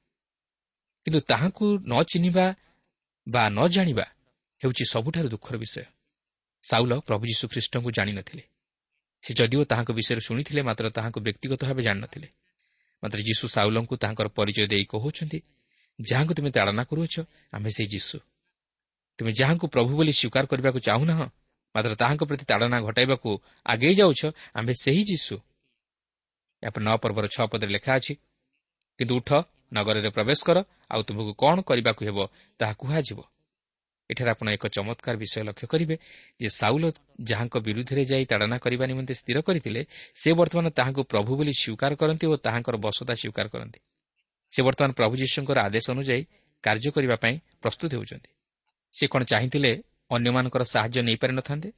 କିନ୍ତୁ ତାହାଙ୍କୁ ନ ଚିହ୍ନିବା ବା ନ ଜାଣିବା ହେଉଛି ସବୁଠାରୁ ଦୁଃଖର ବିଷୟ। ସାଉଲ ପ୍ରଭୁ ଯୀଶୁ ଖ୍ରୀଷ୍ଟଙ୍କୁ ଜାଣିନଥିଲେ। ସେ ଯଦିଓ ତାହାଙ୍କ ବିଷୟରେ ଶୁଣିଥିଲେ ମାତ୍ର ତାହାଙ୍କୁ ବ୍ୟକ୍ତିଗତ ଭାବେ ଜାଣିନଥିଲେ। ମାତ୍ର ଯୀଶୁ ସାଉଲଙ୍କୁ ତାହାଙ୍କର ପରିଚୟ ଦେଇ କହୁଛନ୍ତି ଯାହାଙ୍କୁ ତୁମେ ତାଡ଼ନା କରୁଅଛ ଆମ୍ଭେ ସେହି ଯୀଶୁ। ତୁମେ ଯାହାଙ୍କୁ ପ୍ରଭୁ ବୋଲି ସ୍ୱୀକାର କରିବାକୁ ଚାହୁଁନାହ ମାତ୍ର ତାହାଙ୍କ ପ୍ରତି ତାଡ଼ନା ଘଟାଇବାକୁ ଆଗେଇ ଯାଉଛ ଆମ୍ଭେ ସେହି ଯୀଶୁ। ଏହାପରେ ନଅ ପର୍ବର ଛଅ ପଦରେ ଲେଖା ଅଛି କିନ୍ତୁ ଉଠ ନଗରରେ ପ୍ରବେଶ କର ଆଉ ତୁମକୁ କ'ଣ କରିବାକୁ ହେବ ତାହା କୁହାଯିବ। ଏଠାରେ ଆପଣ ଏକ ଚମତ୍କାର ବିଷୟ ଲକ୍ଷ୍ୟ କରିବେ ଯେ ସାଉଲ ଯାହାଙ୍କ ବିରୁଦ୍ଧରେ ଯାଇ ତାଡ଼ନା କରିବା ନିମନ୍ତେ ସ୍ଥିର କରିଥିଲେ ସେ ବର୍ତ୍ତମାନ ତାହାଙ୍କୁ ପ୍ରଭୁ ବୋଲି ସ୍ୱୀକାର କରନ୍ତି ଓ ତାହାଙ୍କର ବସତା ସ୍ୱୀକାର କରନ୍ତି। ସେ ବର୍ତ୍ତମାନ ପ୍ରଭୁ ଯୀଶୁଙ୍କର ଆଦେଶ ଅନୁଯାୟୀ କାର୍ଯ୍ୟ କରିବା ପାଇଁ ପ୍ରସ୍ତୁତ ହେଉଛନ୍ତି। ସେ କ'ଣ ଚାହିଁଥିଲେ ଅନ୍ୟମାନଙ୍କର ସାହାଯ୍ୟ ନେଇପାରିନଥାନ୍ତେ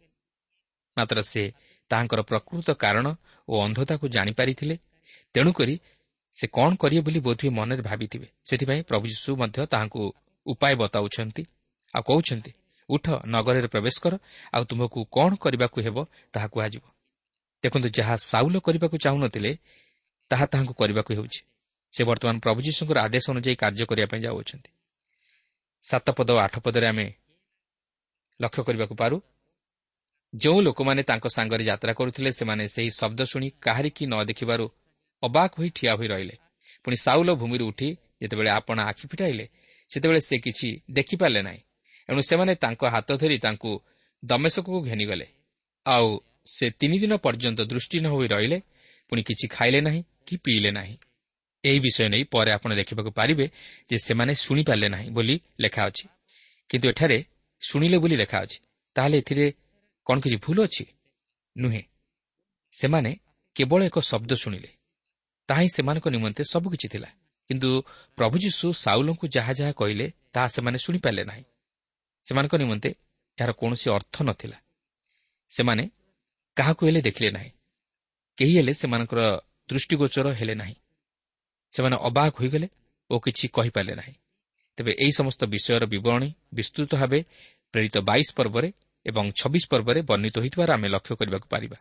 ମାତ୍ର ସେ ତାହାଙ୍କର ପ୍ରକୃତ କାରଣ ଓ ଅନ୍ଧତାକୁ ଜାଣିପାରିଥିଲେ। ତେଣୁକରି ସେ କ'ଣ କରିବେ ବୋଲି ବୋଧହୁଏ ମନରେ ଭାବିଥିବେ। ସେଥିପାଇଁ ପ୍ରଭୁ ଯୀଶୁ ମଧ୍ୟ ତାହାଙ୍କୁ ଉପାୟ ବତାଉଛନ୍ତି। ଆଉ କହୁଛନ୍ତି ଉଠ ନଗରରେ ପ୍ରବେଶ କର ଆଉ ତୁମକୁ କ'ଣ କରିବାକୁ ହେବ ତାହା କୁହାଯିବ। ଦେଖନ୍ତୁ ଯାହା ସାଉଲ କରିବାକୁ ଚାହୁଁନଥିଲେ ତାହା ତାହାଙ୍କୁ କରିବାକୁ ହେଉଛି। ସେ ବର୍ତ୍ତମାନ ପ୍ରଭୁ ଯୀଶୁଙ୍କର ଆଦେଶ ଅନୁଯାୟୀ କାର୍ଯ୍ୟ କରିବା ପାଇଁ ଯାଉଅଛନ୍ତି। ସାତ ପଦ ଓ ଆଠ ପଦରେ ଆମେ ଲକ୍ଷ୍ୟ କରିବାକୁ ପାରୁ। ଯେଉଁ ଲୋକମାନେ ତାଙ୍କ ସାଙ୍ଗରେ ଯାତ୍ରା କରୁଥିଲେ ସେମାନେ ସେହି ଶବ୍ଦ ଶୁଣି କାହାରିକି ନ ଦେଖିବାରୁ ଅବାକ୍ ହୋଇ ଠିଆ ହୋଇ ରହିଲେ। ପୁଣି ସାଉଲ ଭୂମିରୁ ଉଠି ଯେତେବେଳେ ଆପଣ ଆଖି ଫିଟାଇଲେ ସେତେବେଳେ ସେ କିଛି ଦେଖିପାରିଲେ ନାହିଁ। ଏଣୁ ସେମାନେ ତାଙ୍କ ହାତ ଧରି ତାଙ୍କୁ ଦମେଶକକୁ ଘେନିଗଲେ। ଆଉ ସେ ତିନି ଦିନ ପର୍ଯ୍ୟନ୍ତ ଦୃଷ୍ଟି ନ ହୋଇ ରହିଲେ ପୁଣି କିଛି ଖାଇଲେ ନାହିଁ କି ପିଇଲେ ନାହିଁ। ଏହି ବିଷୟ ନେଇ ପରେ ଆପଣ ଦେଖିବାକୁ ପାରିବେ ଯେ ସେମାନେ ଶୁଣିପାରିଲେ ନାହିଁ ବୋଲି ଲେଖା ଅଛି। କିନ୍ତୁ ଏଠାରେ ଶୁଣିଲେ ବୋଲି ଲେଖା ଅଛି। ତାହେଲେ ଏଥିରେ କ'ଣ କିଛି ଭୁଲ ଅଛି? ନୁହେଁ। ସେମାନେ କେବଳ ଏକ ଶବ୍ଦ ଶୁଣିଲେ। ତାହା ହିଁ ସେମାନଙ୍କ ନିମନ୍ତେ ସବୁକିଛି ଥିଲା। କିନ୍ତୁ ପ୍ରଭୁ ଯୀଶୁ ସାଉଲଙ୍କୁ ଯାହା ଯାହା କହିଲେ ତାହା ସେମାନେ ଶୁଣିପାରିଲେ ନାହିଁ। ସେମାନଙ୍କ ନିମନ୍ତେ ଏହାର କୌଣସି ଅର୍ଥ ନଥିଲା। ସେମାନେ କାହାକୁ ହେଲେ ଦେଖିଲେ ନାହିଁ। କେହି ହେଲେ ସେମାନଙ୍କର ଦୃଷ୍ଟିଗୋଚର ହେଲେ ନାହିଁ। ସେମାନେ ଅବାକ ହୋଇଗଲେ ଓ କିଛି କହିପାରିଲେ ନାହିଁ। ତେବେ ଏହି ସମସ୍ତ ବିଷୟର ବିବରଣୀ ବିସ୍ତୃତ ଭାବେ ପ୍ରେରିତ ବାଇଶ ପର୍ବରେ ଏବଂ ଛବିଶ ପର୍ବରେ ବର୍ଣ୍ଣିତ ହୋଇଥିବାର ଆମେ ଲକ୍ଷ୍ୟ କରିବାକୁ ପାରିବା।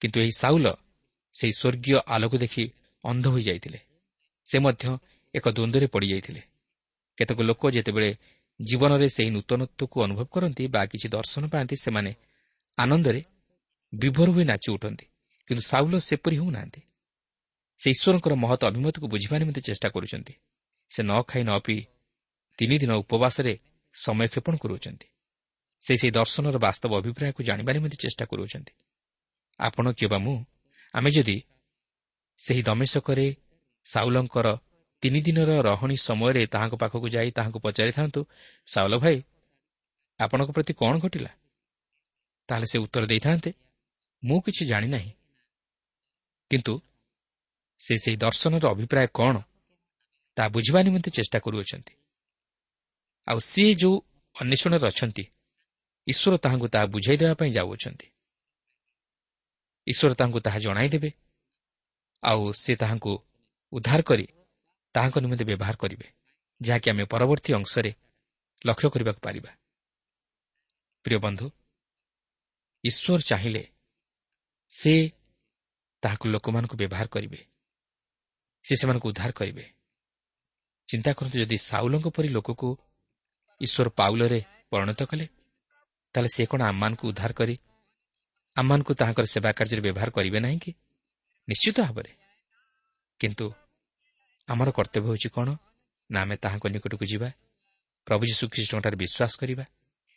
କିନ୍ତୁ ଏହି ସାଉଲ ସେହି ସ୍ୱର୍ଗୀୟ ଆଲୋକ ଦେଖି ଅନ୍ଧ ହୋଇଯାଇଥିଲେ। ସେ ମଧ୍ୟ ଏକ ଦ୍ୱନ୍ଦ୍ୱରେ ପଡ଼ିଯାଇଥିଲେ। କେତେକ ଲୋକ ଯେତେବେଳେ ଜୀବନରେ ସେହି ନୂତନତ୍ୱକୁ ଅନୁଭବ କରନ୍ତି ବା କିଛି ଦର୍ଶନ ପାଆନ୍ତି ସେମାନେ ଆନନ୍ଦରେ ବିଭୋର ହୋଇ ନାଚି ଉଠନ୍ତି। କିନ୍ତୁ ସାଉଲ ସେପରି ହେଉନାହାନ୍ତି। ସେ ଈଶ୍ୱରଙ୍କର ମହତ ଅଭିମତକୁ ବୁଝିବା ନିମନ୍ତେ ଚେଷ୍ଟା କରୁଛନ୍ତି। ସେ ନ ଖାଇ ନ ପିଇ ତିନି ଦିନ ଉପବାସରେ ସମୟ କ୍ଷେପଣ କରୁଅଛନ୍ତି। ସେ ସେହି ଦର୍ଶନର ବାସ୍ତବ ଅଭିପ୍ରାୟକୁ ଜାଣିବା ନିମନ୍ତେ ଚେଷ୍ଟା କରୁଅଛନ୍ତି। ଆପଣ କିମ୍ବା ମୁଁ? ଆମେ ଯଦି ସେହି ଦମେଶକରେ ସାଉଲଙ୍କର ତିନି ଦିନର ରହଣି ସମୟରେ ତାହାଙ୍କ ପାଖକୁ ଯାଇ ତାହାଙ୍କୁ ପଚାରିଥାନ୍ତୁ ସାଉଲ ଭାଇ ଆପଣଙ୍କ ପ୍ରତି କ'ଣ ଘଟିଲା? ତାହେଲେ ସେ ଉତ୍ତର ଦେଇଥାନ୍ତେ ମୁଁ କିଛି ଜାଣିନାହିଁ କିନ୍ତୁ ସେ ସେହି ଦର୍ଶନର ଅଭିପ୍ରାୟ କ'ଣ ତାହା ବୁଝିବା ନିମନ୍ତେ ଚେଷ୍ଟା କରୁଅଛନ୍ତି। ଆଉ ସିଏ ଯେଉଁ ଅନ୍ୱେଷଣରେ ଅଛନ୍ତି ଈଶ୍ୱର ତାହାଙ୍କୁ ତାହା ବୁଝାଇ ଦେବା ପାଇଁ ଯାଉଅଛନ୍ତି। ଈଶ୍ୱର ତାଙ୍କୁ ତାହା ଜଣାଇଦେବେ ଆଉ ସେ ତାହାଙ୍କୁ ଉଦ୍ଧାର କରି ତାହାଙ୍କ ନିମନ୍ତେ ବ୍ୟବହାର କରିବେ ଯାହାକି ଆମେ ପରବର୍ତ୍ତୀ ଅଂଶରେ ଲକ୍ଷ୍ୟ କରିବାକୁ ପାରିବା। ପ୍ରିୟ ବନ୍ଧୁ ଈଶ୍ୱର ଚାହିଁଲେ ସେ ତାହାକୁ ଲୋକମାନଙ୍କୁ ବ୍ୟବହାର କରିବେ ସେ ସେମାନଙ୍କୁ ଉଦ୍ଧାର କରିବେ। ଚିନ୍ତା କରନ୍ତୁ ଯଦି ସାଉଲଙ୍କ ପରି ଲୋକକୁ ଈଶ୍ୱର ପାଉଲରେ ପରିଣତ କଲେ ତାହେଲେ ସେ କ'ଣ ଆମମାନଙ୍କୁ ଉଦ୍ଧାର କରି ଆମମାନଙ୍କୁ ତାହାଙ୍କର ସେବା କାର୍ଯ୍ୟରେ ବ୍ୟବହାର କରିବେ ନାହିଁ କି? ନିଶ୍ଚିତ ଭାବରେ। କିନ୍ତୁ ଆମର କର୍ତ୍ତବ୍ୟ ହେଉଛି କ'ଣ? ନା ଆମେ ତାହାଙ୍କ ନିକଟକୁ ଯିବା? ପ୍ରଭୁ ଯୀଶୁ ଖ୍ରୀଷ୍ଟଙ୍କଠାରେ ବିଶ୍ୱାସ କରିବା?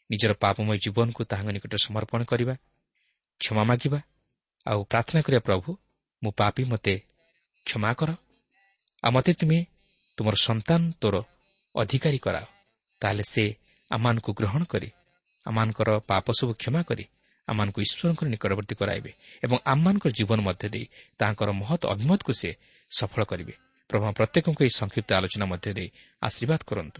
ନିଜର ପାପମୟ ଜୀବନକୁ ତାହାଙ୍କ ନିକଟରେ ସମର୍ପଣ କରିବା? କ୍ଷମା ମାଗିବା? ଆଉ ପ୍ରାର୍ଥନା କରିବା ପ୍ରଭୁ ମୁଁ ପାପି ମୋତେ କ୍ଷମା କର। ଆଉ ମୋତେ ତୁମେ ତୁମର ସନ୍ତାନ ତୋର ଅଧିକାରୀ କରାଅ। ତାହେଲେ ସେ ଆମମାନଙ୍କୁ ଗ୍ରହଣ କରି ଆମମାନଙ୍କର ପାପ ସବୁ କ୍ଷମା କରି ଆମମାନଙ୍କୁ ଈଶ୍ୱରଙ୍କର ନିକଟବର୍ତ୍ତୀ କରାଇବେ ଏବଂ ଆମମାନଙ୍କର ଜୀବନ ମଧ୍ୟ ଦେଇ ତାଙ୍କର ମହତ୍ ଅଭିମତକୁ ସେ ସଫଳ କରିବେ। ପ୍ରଭୁ ପ୍ରତ୍ୟେକଙ୍କୁ ଏହି ସଂକ୍ଷିପ୍ତ ଆଲୋଚନା ମଧ୍ୟ ଦେଇ ଆଶୀର୍ବାଦ କରନ୍ତୁ।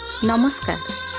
ନମସ୍କାର